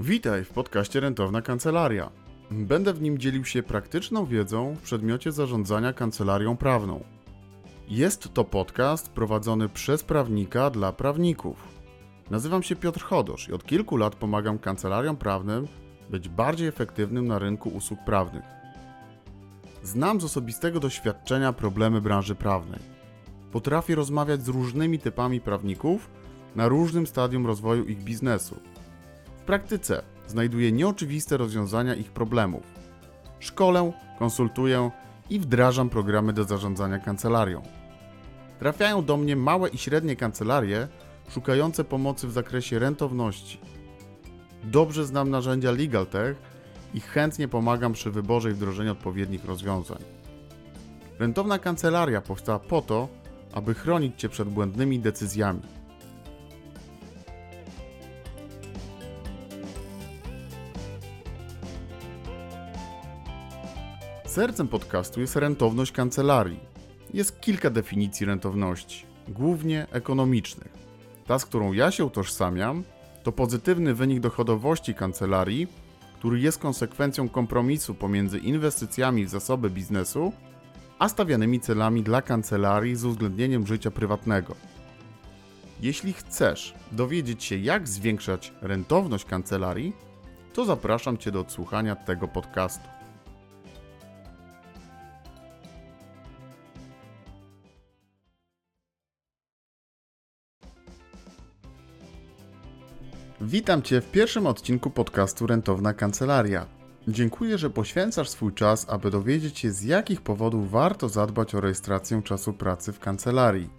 Witaj w podcaście Rentowna Kancelaria. Będę w nim dzielił się praktyczną wiedzą w przedmiocie zarządzania kancelarią prawną. Jest to podcast prowadzony przez prawnika dla prawników. Nazywam się Piotr Chodosz i od kilku lat pomagam kancelariom prawnym być bardziej efektywnym na rynku usług prawnych. Znam z osobistego doświadczenia problemy branży prawnej. Potrafię rozmawiać z różnymi typami prawników na różnym stadium rozwoju ich biznesu. W praktyce znajduję nieoczywiste rozwiązania ich problemów. Szkolę, konsultuję i wdrażam programy do zarządzania kancelarią. Trafiają do mnie małe i średnie kancelarie szukające pomocy w zakresie rentowności. Dobrze znam narzędzia LegalTech i chętnie pomagam przy wyborze i wdrożeniu odpowiednich rozwiązań. Rentowna kancelaria powstała po to, aby chronić Cię przed błędnymi decyzjami. Sercem podcastu jest rentowność kancelarii. Jest kilka definicji rentowności, głównie ekonomicznych. Ta, z którą ja się utożsamiam, to pozytywny wynik dochodowości kancelarii, który jest konsekwencją kompromisu pomiędzy inwestycjami w zasoby biznesu a stawianymi celami dla kancelarii z uwzględnieniem życia prywatnego. Jeśli chcesz dowiedzieć się, jak zwiększać rentowność kancelarii, to zapraszam Cię do odsłuchania tego podcastu. Witam Cię w pierwszym odcinku podcastu Rentowna Kancelaria. Dziękuję, że poświęcasz swój czas, aby dowiedzieć się, z jakich powodów warto zadbać o rejestrację czasu pracy w kancelarii.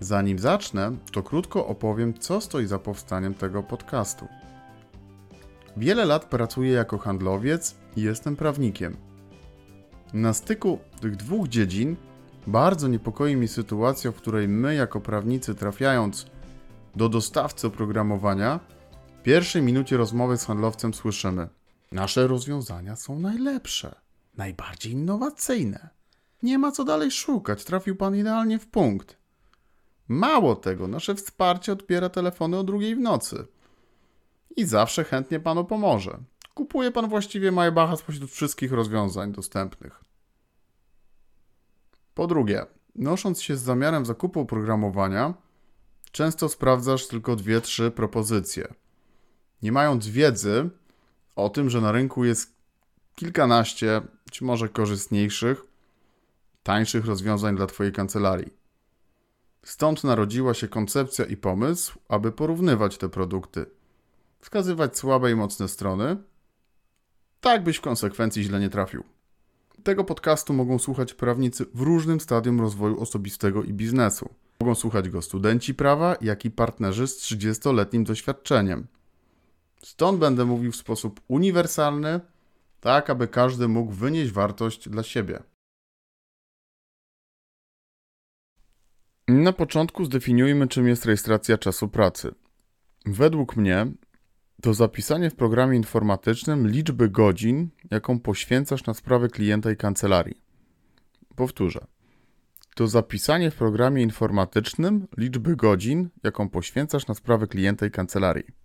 Zanim zacznę, to krótko opowiem, co stoi za powstaniem tego podcastu. Wiele lat pracuję jako handlowiec i jestem prawnikiem. Na styku tych dwóch dziedzin bardzo niepokoi mnie sytuacja, w której my, jako prawnicy, trafiając do dostawcy oprogramowania, pierwszej minucie rozmowy z handlowcem słyszymy: Nasze rozwiązania są najlepsze, najbardziej innowacyjne. Nie ma co dalej szukać, trafił pan idealnie w punkt. Mało tego, nasze wsparcie odbiera telefony o drugiej w nocy. I zawsze chętnie panu pomoże. Kupuje pan właściwie Maybacha spośród wszystkich rozwiązań dostępnych. Po drugie, nosząc się z zamiarem zakupu oprogramowania, często sprawdzasz tylko dwie, trzy propozycje. Nie mając wiedzy o tym, że na rynku jest kilkanaście, czy może korzystniejszych, tańszych rozwiązań dla Twojej kancelarii. Stąd narodziła się koncepcja i pomysł, aby porównywać te produkty, wskazywać słabe i mocne strony, tak byś w konsekwencji źle nie trafił. Tego podcastu mogą słuchać prawnicy w różnym stadium rozwoju osobistego i biznesu. Mogą słuchać go studenci prawa, jak i partnerzy z 30-letnim doświadczeniem. Stąd będę mówił w sposób uniwersalny, tak aby każdy mógł wynieść wartość dla siebie. Na początku zdefiniujmy, czym jest rejestracja czasu pracy. Według mnie to zapisanie w programie informatycznym liczby godzin, jaką poświęcasz na sprawę klienta i kancelarii. Powtórzę. To zapisanie w programie informatycznym liczby godzin, jaką poświęcasz na sprawę klienta i kancelarii.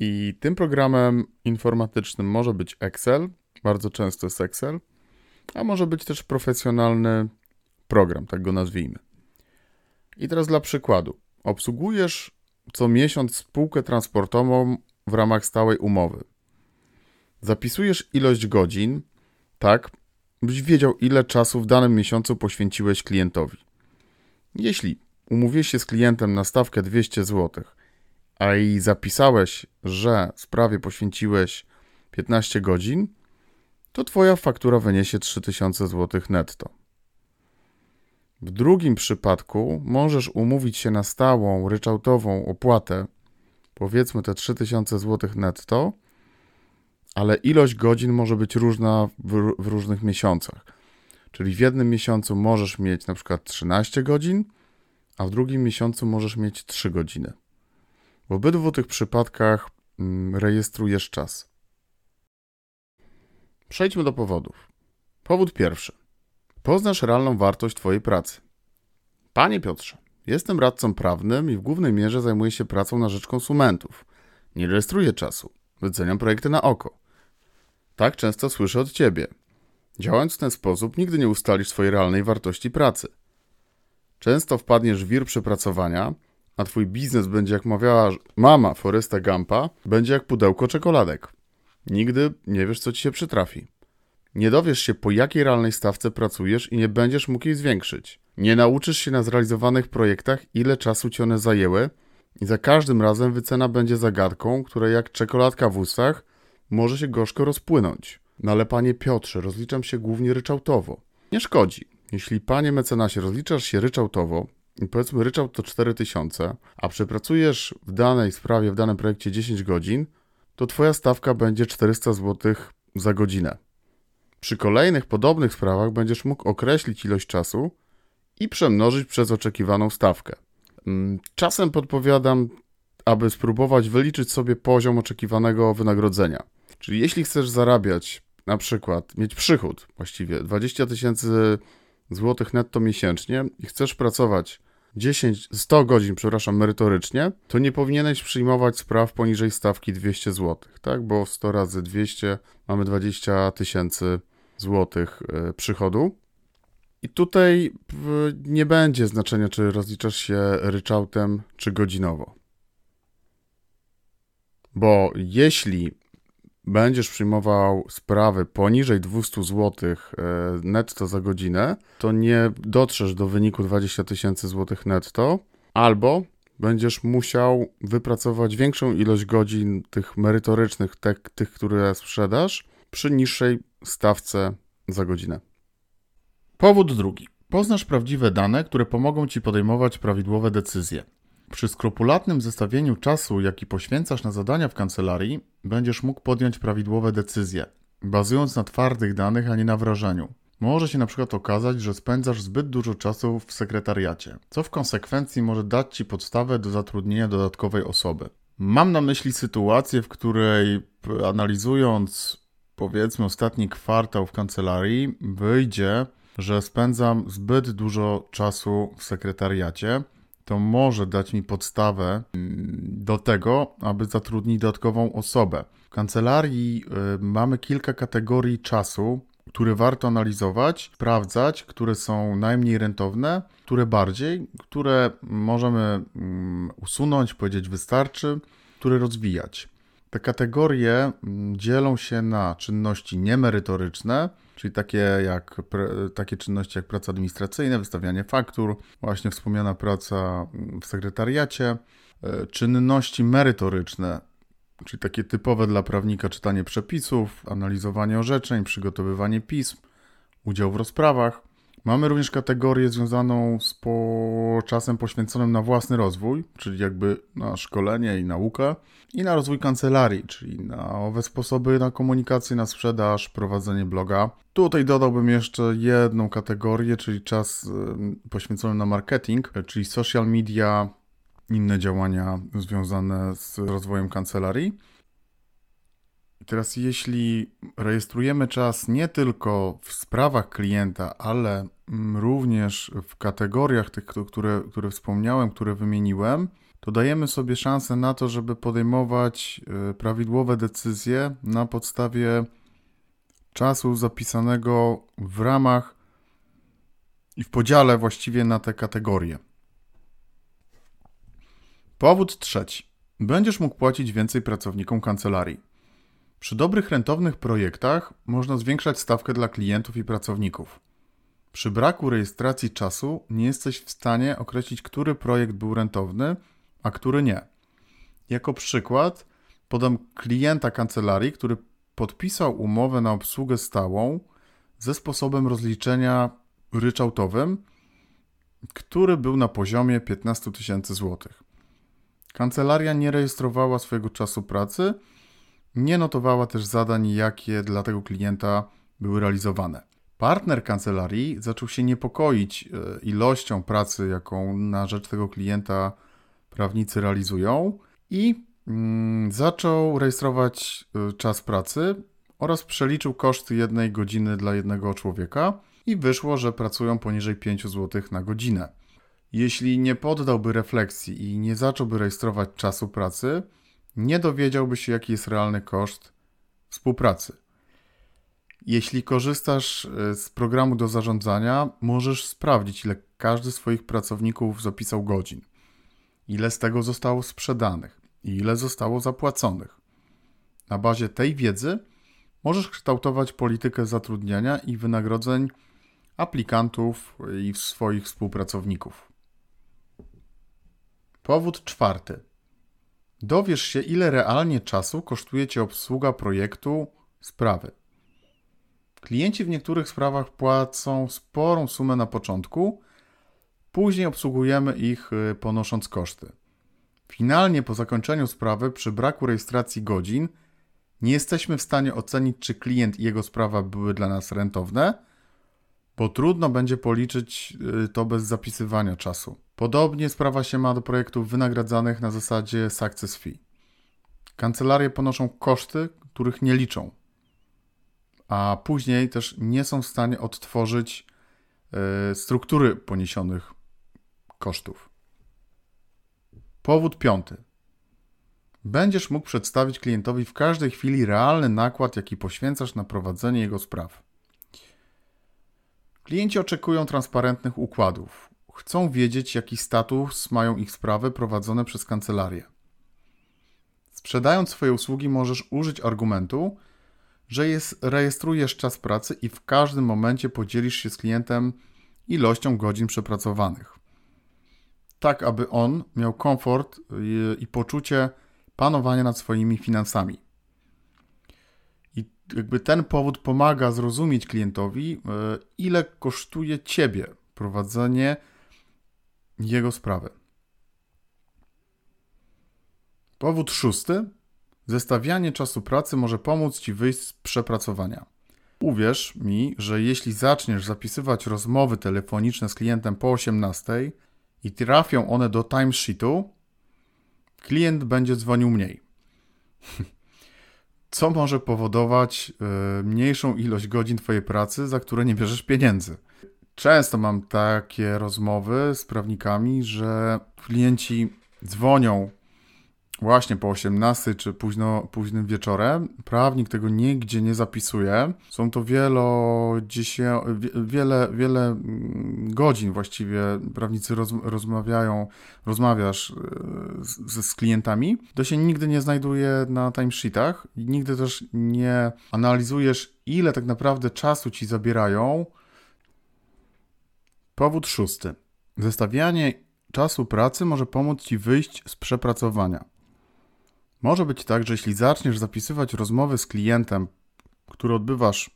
I tym programem informatycznym może być Excel, bardzo często jest Excel, a może być też profesjonalny program, tak go nazwijmy. I teraz dla przykładu. Obsługujesz co miesiąc spółkę transportową w ramach stałej umowy. Zapisujesz ilość godzin, tak, byś wiedział, ile czasu w danym miesiącu poświęciłeś klientowi. Jeśli umówiłeś się z klientem na stawkę 200 zł, a i zapisałeś, że sprawie poświęciłeś 15 godzin, to Twoja faktura wyniesie 3000 zł netto. W drugim przypadku możesz umówić się na stałą, ryczałtową opłatę, powiedzmy te 3000 zł netto, ale ilość godzin może być różna w, w, różnych miesiącach. Czyli w jednym miesiącu możesz mieć na przykład 13 godzin, a w drugim miesiącu możesz mieć 3 godziny. W obydwu tych przypadkach mm, rejestrujesz czas. Przejdźmy do powodów. Powód pierwszy. Poznasz realną wartość Twojej pracy. Panie Piotrze, jestem radcą prawnym i w głównej mierze zajmuję się pracą na rzecz konsumentów. Nie rejestruję czasu. Wyceniam projekty na oko. Tak często słyszę od ciebie. Działając w ten sposób, nigdy nie ustalisz swojej realnej wartości pracy. Często wpadniesz w wir przepracowania, a twój biznes będzie, jak mawiała mama Foresta Gampa, będzie jak pudełko czekoladek. Nigdy nie wiesz, co ci się przytrafi. Nie dowiesz się, po jakiej realnej stawce pracujesz i nie będziesz mógł jej zwiększyć. Nie nauczysz się na zrealizowanych projektach, ile czasu ci one zajęły, i za każdym razem wycena będzie zagadką, która jak czekoladka w ustach może się gorzko rozpłynąć. No ale panie Piotrze, rozliczam się głównie ryczałtowo. Nie szkodzi. Jeśli panie mecenasie rozliczasz się ryczałtowo, powiedzmy ryczałt to 4000, a przepracujesz w danej sprawie, w danym projekcie 10 godzin, to twoja stawka będzie 400 zł za godzinę. Przy kolejnych podobnych sprawach będziesz mógł określić ilość czasu i przemnożyć przez oczekiwaną stawkę. Mm, czasem podpowiadam, aby spróbować wyliczyć sobie poziom oczekiwanego wynagrodzenia. Czyli jeśli chcesz zarabiać, na przykład mieć przychód właściwie 20 tysięcy złotych netto miesięcznie i chcesz pracować 10, 100 godzin, przepraszam, merytorycznie, to nie powinieneś przyjmować spraw poniżej stawki 200 zł, tak? Bo 100 razy 200 mamy 20 tysięcy złotych e, przychodu. I tutaj nie będzie znaczenia, czy rozliczasz się ryczałtem, czy godzinowo. Bo jeśli będziesz przyjmował sprawy poniżej 200 zł e, netto za godzinę, to nie dotrzesz do wyniku 20 tysięcy złotych netto, albo będziesz musiał wypracować większą ilość godzin tych merytorycznych, te, tych, które sprzedasz, przy niższej stawce za godzinę. Powód drugi. Poznasz prawdziwe dane, które pomogą Ci podejmować prawidłowe decyzje. Przy skrupulatnym zestawieniu czasu, jaki poświęcasz na zadania w kancelarii, będziesz mógł podjąć prawidłowe decyzje, bazując na twardych danych, a nie na wrażeniu. Może się na przykład okazać, że spędzasz zbyt dużo czasu w sekretariacie, co w konsekwencji może dać Ci podstawę do zatrudnienia dodatkowej osoby. Mam na myśli sytuację, w której analizując powiedzmy ostatni kwartał w kancelarii, wyjdzie, że spędzam zbyt dużo czasu w sekretariacie, to może dać mi podstawę mm, do tego, aby zatrudnić dodatkową osobę. W kancelarii y, mamy kilka kategorii czasu, które warto analizować, sprawdzać, które są najmniej rentowne, które bardziej, które możemy mm, usunąć, powiedzieć wystarczy, które rozwijać. Te kategorie mm, dzielą się na czynności niemerytoryczne, czyli takie, jak, takie czynności jak praca administracyjna, wystawianie faktur, właśnie wspomniana praca w sekretariacie, e, czynności merytoryczne, czyli takie typowe dla prawnika czytanie przepisów, analizowanie orzeczeń, przygotowywanie pism, udział w rozprawach. Mamy również kategorię związaną z po czasem poświęconym na własny rozwój, czyli jakby na szkolenie i naukę, i na rozwój kancelarii, czyli na nowe sposoby na komunikację, na sprzedaż, prowadzenie bloga. Tutaj dodałbym jeszcze jedną kategorię, czyli czas poświęcony na marketing, czyli social media, inne działania związane z rozwojem kancelarii. Teraz, jeśli rejestrujemy czas nie tylko w sprawach klienta, ale mm, również w kategoriach tych, które, które wspomniałem, które wymieniłem, to dajemy sobie szansę na to, żeby podejmować y, prawidłowe decyzje na podstawie czasu zapisanego w ramach i w podziale właściwie na te kategorie. Powód trzeci. Będziesz mógł płacić więcej pracownikom kancelarii. Przy dobrych rentownych projektach można zwiększać stawkę dla klientów i pracowników. Przy braku rejestracji czasu nie jesteś w stanie określić, który projekt był rentowny, a który nie. Jako przykład podam klienta kancelarii, który podpisał umowę na obsługę stałą ze sposobem rozliczenia ryczałtowym, który był na poziomie 15 tysięcy złotych. Kancelaria nie rejestrowała swojego czasu pracy, nie notowała też zadań, jakie dla tego klienta były realizowane. Partner kancelarii zaczął się niepokoić e, ilością pracy, jaką na rzecz tego klienta prawnicy realizują i mm, zaczął rejestrować e, czas pracy oraz przeliczył koszty jednej godziny dla jednego człowieka i wyszło, że pracują poniżej 5 zł na godzinę. Jeśli nie poddałby refleksji i nie zacząłby rejestrować czasu pracy, nie dowiedziałbyś się, jaki jest realny koszt współpracy. Jeśli korzystasz e, z programu do zarządzania, możesz sprawdzić, ile każdy z swoich pracowników zapisał godzin, ile z tego zostało sprzedanych i ile zostało zapłaconych. Na bazie tej wiedzy możesz kształtować politykę zatrudniania i wynagrodzeń aplikantów i swoich współpracowników. Powód czwarty. Dowiesz się, ile realnie czasu kosztuje Cię obsługa projektu sprawy. Klienci w niektórych sprawach płacą sporą sumę na początku, później obsługujemy ich y, ponosząc koszty. Finalnie po zakończeniu sprawy, przy braku rejestracji godzin, nie jesteśmy w stanie ocenić, czy klient i jego sprawa były dla nas rentowne, bo trudno będzie policzyć y, to bez zapisywania czasu. Podobnie sprawa się ma do projektów wynagradzanych na zasadzie success fee. Kancelarie ponoszą koszty, których nie liczą, a później też nie są w stanie odtworzyć y, struktury poniesionych kosztów. Powód piąty. Będziesz mógł przedstawić klientowi w każdej chwili realny nakład, jaki poświęcasz na prowadzenie jego spraw. Klienci oczekują transparentnych układów. Chcą wiedzieć, jaki status mają ich sprawy prowadzone przez kancelarię. Sprzedając swoje usługi, możesz użyć argumentu, że jest, rejestrujesz czas pracy i w każdym momencie podzielisz się z klientem ilością godzin przepracowanych. Tak, aby on miał komfort i, i poczucie panowania nad swoimi finansami. I jakby ten powód pomaga zrozumieć klientowi, e, ile kosztuje ciebie prowadzenie jego sprawy. Powód szósty. Zestawianie czasu pracy może pomóc ci wyjść z przepracowania. Uwierz mi, że jeśli zaczniesz zapisywać rozmowy telefoniczne z klientem po 18 i trafią one do timesheetu, klient będzie dzwonił mniej. Co może powodować y, mniejszą ilość godzin Twojej pracy, za które nie bierzesz pieniędzy? Często mam takie rozmowy z prawnikami, że klienci dzwonią właśnie po 18 czy późno, późnym wieczorem. Prawnik tego nigdzie nie zapisuje. Są to wielo, wiele, wiele mm, godzin właściwie prawnicy roz, rozmawiają, rozmawiasz e, z, z klientami. To się nigdy nie znajduje na timesheetach. Nigdy też nie analizujesz, ile tak naprawdę czasu ci zabierają. Powód szósty. Zestawianie czasu pracy może pomóc ci wyjść z przepracowania. Może być tak, że jeśli zaczniesz zapisywać rozmowy z klientem, które odbywasz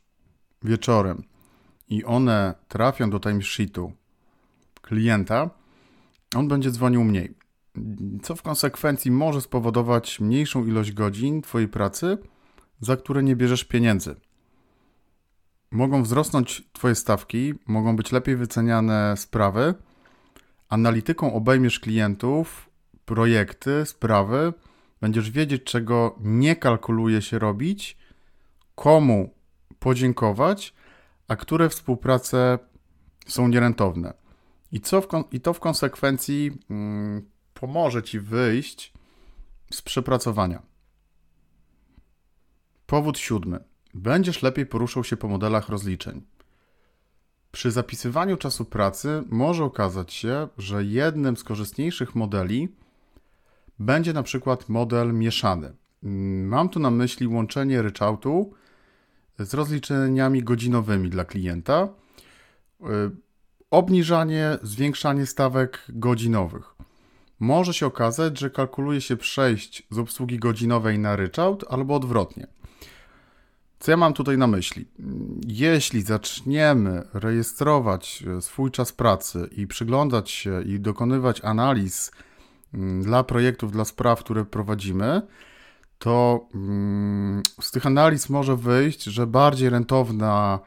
wieczorem i one trafią do timesheetu klienta, on będzie dzwonił mniej. Co w konsekwencji może spowodować mniejszą ilość godzin Twojej pracy, za które nie bierzesz pieniędzy. Mogą wzrosnąć Twoje stawki, mogą być lepiej wyceniane sprawy. Analityką obejmiesz klientów, projekty, sprawy Będziesz wiedzieć, czego nie kalkuluje się robić, komu podziękować, a które współprace są nierentowne. I, co w, i to w konsekwencji mm, pomoże ci wyjść z przepracowania. Powód siódmy. Będziesz lepiej poruszał się po modelach rozliczeń. Przy zapisywaniu czasu pracy może okazać się, że jednym z korzystniejszych modeli będzie na przykład model mieszany. Mam tu na myśli łączenie ryczałtu z rozliczeniami godzinowymi dla klienta, obniżanie, zwiększanie stawek godzinowych. Może się okazać, że kalkuluje się przejść z obsługi godzinowej na ryczałt albo odwrotnie. Co ja mam tutaj na myśli? Jeśli zaczniemy rejestrować swój czas pracy i przyglądać się i dokonywać analiz Mm, dla projektów, dla spraw, które prowadzimy, to mm, z tych analiz może wyjść, że bardziej rentowna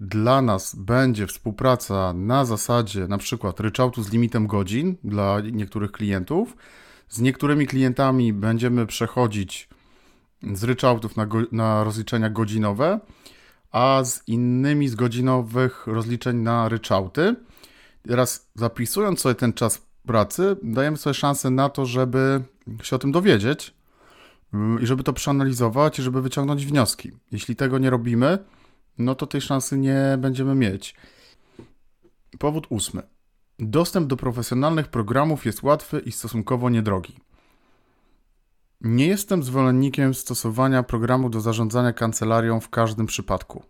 dla nas będzie współpraca na zasadzie na przykład ryczałtu z limitem godzin dla niektórych klientów. Z niektórymi klientami będziemy przechodzić z ryczałtów na, na rozliczenia godzinowe, a z innymi z godzinowych rozliczeń na ryczałty. Teraz zapisując sobie ten czas pracy, dajemy sobie szansę na to, żeby się o tym dowiedzieć y, i żeby to przeanalizować i żeby wyciągnąć wnioski. Jeśli tego nie robimy, no to tej szansy nie będziemy mieć. Powód ósmy. Dostęp do profesjonalnych programów jest łatwy i stosunkowo niedrogi. Nie jestem zwolennikiem stosowania programu do zarządzania kancelarią w każdym przypadku.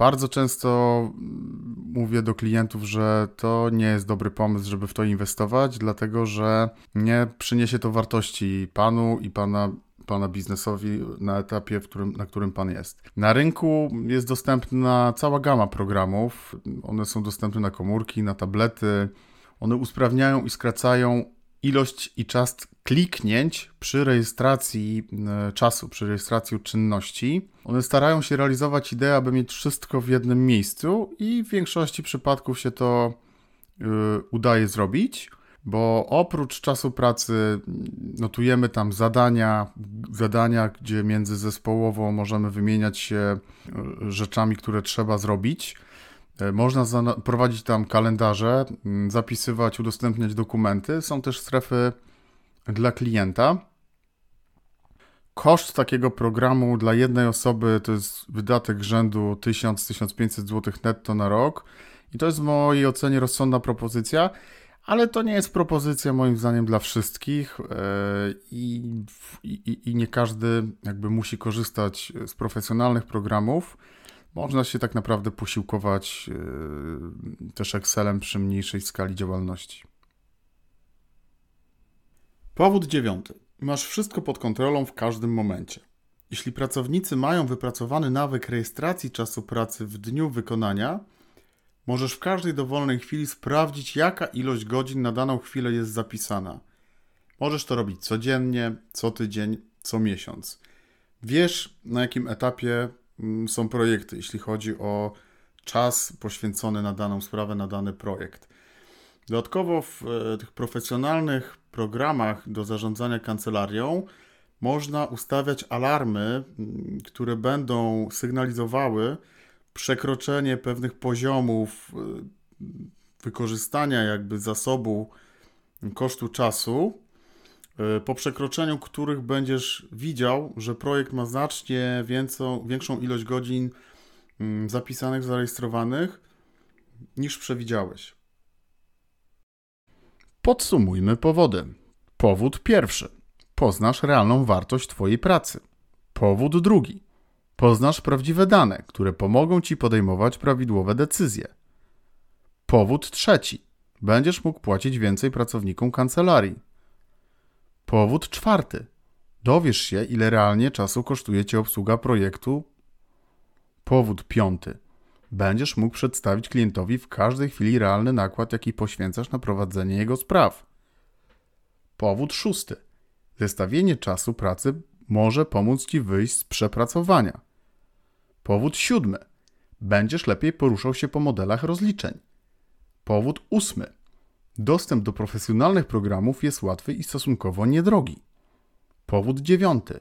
Bardzo często mm, mówię do klientów, że to nie jest dobry pomysł, żeby w to inwestować, dlatego że nie przyniesie to wartości panu i pana, pana biznesowi na etapie, którym, na którym pan jest. Na rynku jest dostępna cała gama programów. One są dostępne na komórki, na tablety. One usprawniają i skracają ilość i czas kliknięć przy rejestracji e, czasu, przy rejestracji czynności. One starają się realizować ideę, aby mieć wszystko w jednym miejscu i w większości przypadków się to yy, udaje zrobić, bo oprócz czasu pracy notujemy tam zadania, zadania, gdzie międzyzespołowo możemy wymieniać się e, rzeczami, które trzeba zrobić. Można prowadzić tam kalendarze, zapisywać, udostępniać dokumenty. Są też strefy dla klienta. Koszt takiego programu dla jednej osoby to jest wydatek rzędu 1000-1500 zł netto na rok. I to jest w mojej ocenie rozsądna propozycja, ale to nie jest propozycja moim zdaniem dla wszystkich e, i, i, i nie każdy jakby musi korzystać z profesjonalnych programów. Można się tak naprawdę posiłkować e, też Excelem przy mniejszej skali działalności. Powód dziewiąty. Masz wszystko pod kontrolą w każdym momencie. Jeśli pracownicy mają wypracowany nawyk rejestracji czasu pracy w dniu wykonania, możesz w każdej dowolnej chwili sprawdzić, jaka ilość godzin na daną chwilę jest zapisana. Możesz to robić codziennie, co tydzień, co miesiąc. Wiesz, na jakim etapie są projekty, jeśli chodzi o czas poświęcony na daną sprawę, na dany projekt. Dodatkowo w e, tych profesjonalnych programach do zarządzania kancelarią można ustawiać alarmy, mm, które będą sygnalizowały przekroczenie pewnych poziomów e, wykorzystania jakby zasobu kosztu czasu, po przekroczeniu których będziesz widział, że projekt ma znacznie większą, większą ilość godzin mm, zapisanych, zarejestrowanych niż przewidziałeś. Podsumujmy powody. Powód pierwszy. Poznasz realną wartość Twojej pracy. Powód drugi. Poznasz prawdziwe dane, które pomogą Ci podejmować prawidłowe decyzje. Powód trzeci. Będziesz mógł płacić więcej pracownikom kancelarii. Powód czwarty. Dowiesz się, ile realnie czasu kosztuje Cię obsługa projektu. Powód piąty będziesz mógł przedstawić klientowi w każdej chwili realny nakład, jaki poświęcasz na prowadzenie jego spraw. Powód szósty. Zestawienie czasu pracy może pomóc Ci wyjść z przepracowania. Powód siódmy. Będziesz lepiej poruszał się po modelach rozliczeń. Powód ósmy. Dostęp do profesjonalnych programów jest łatwy i stosunkowo niedrogi. Powód dziewiąty.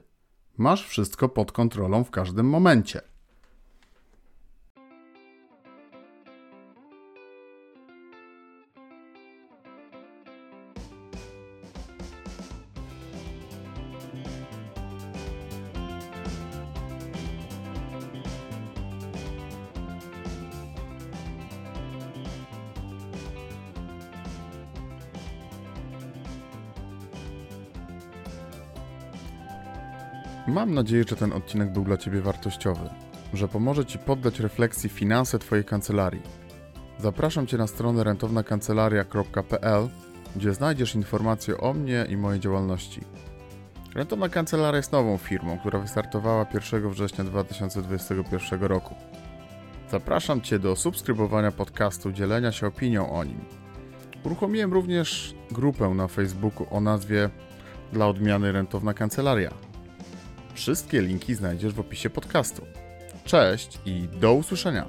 Masz wszystko pod kontrolą w każdym momencie. Mam nadzieję, że ten odcinek był dla Ciebie wartościowy, że pomoże Ci poddać refleksji finanse Twojej kancelarii. Zapraszam Cię na stronę rentownakancelaria.pl, gdzie znajdziesz informacje o mnie i mojej działalności. Rentowna Kancelaria jest nową firmą, która wystartowała 1 września 2021 roku. Zapraszam Cię do subskrybowania podcastu, dzielenia się opinią o nim. Uruchomiłem również grupę na Facebooku o nazwie Dla odmiany Rentowna Kancelaria. Wszystkie linki znajdziesz w opisie podcastu. Cześć i do usłyszenia.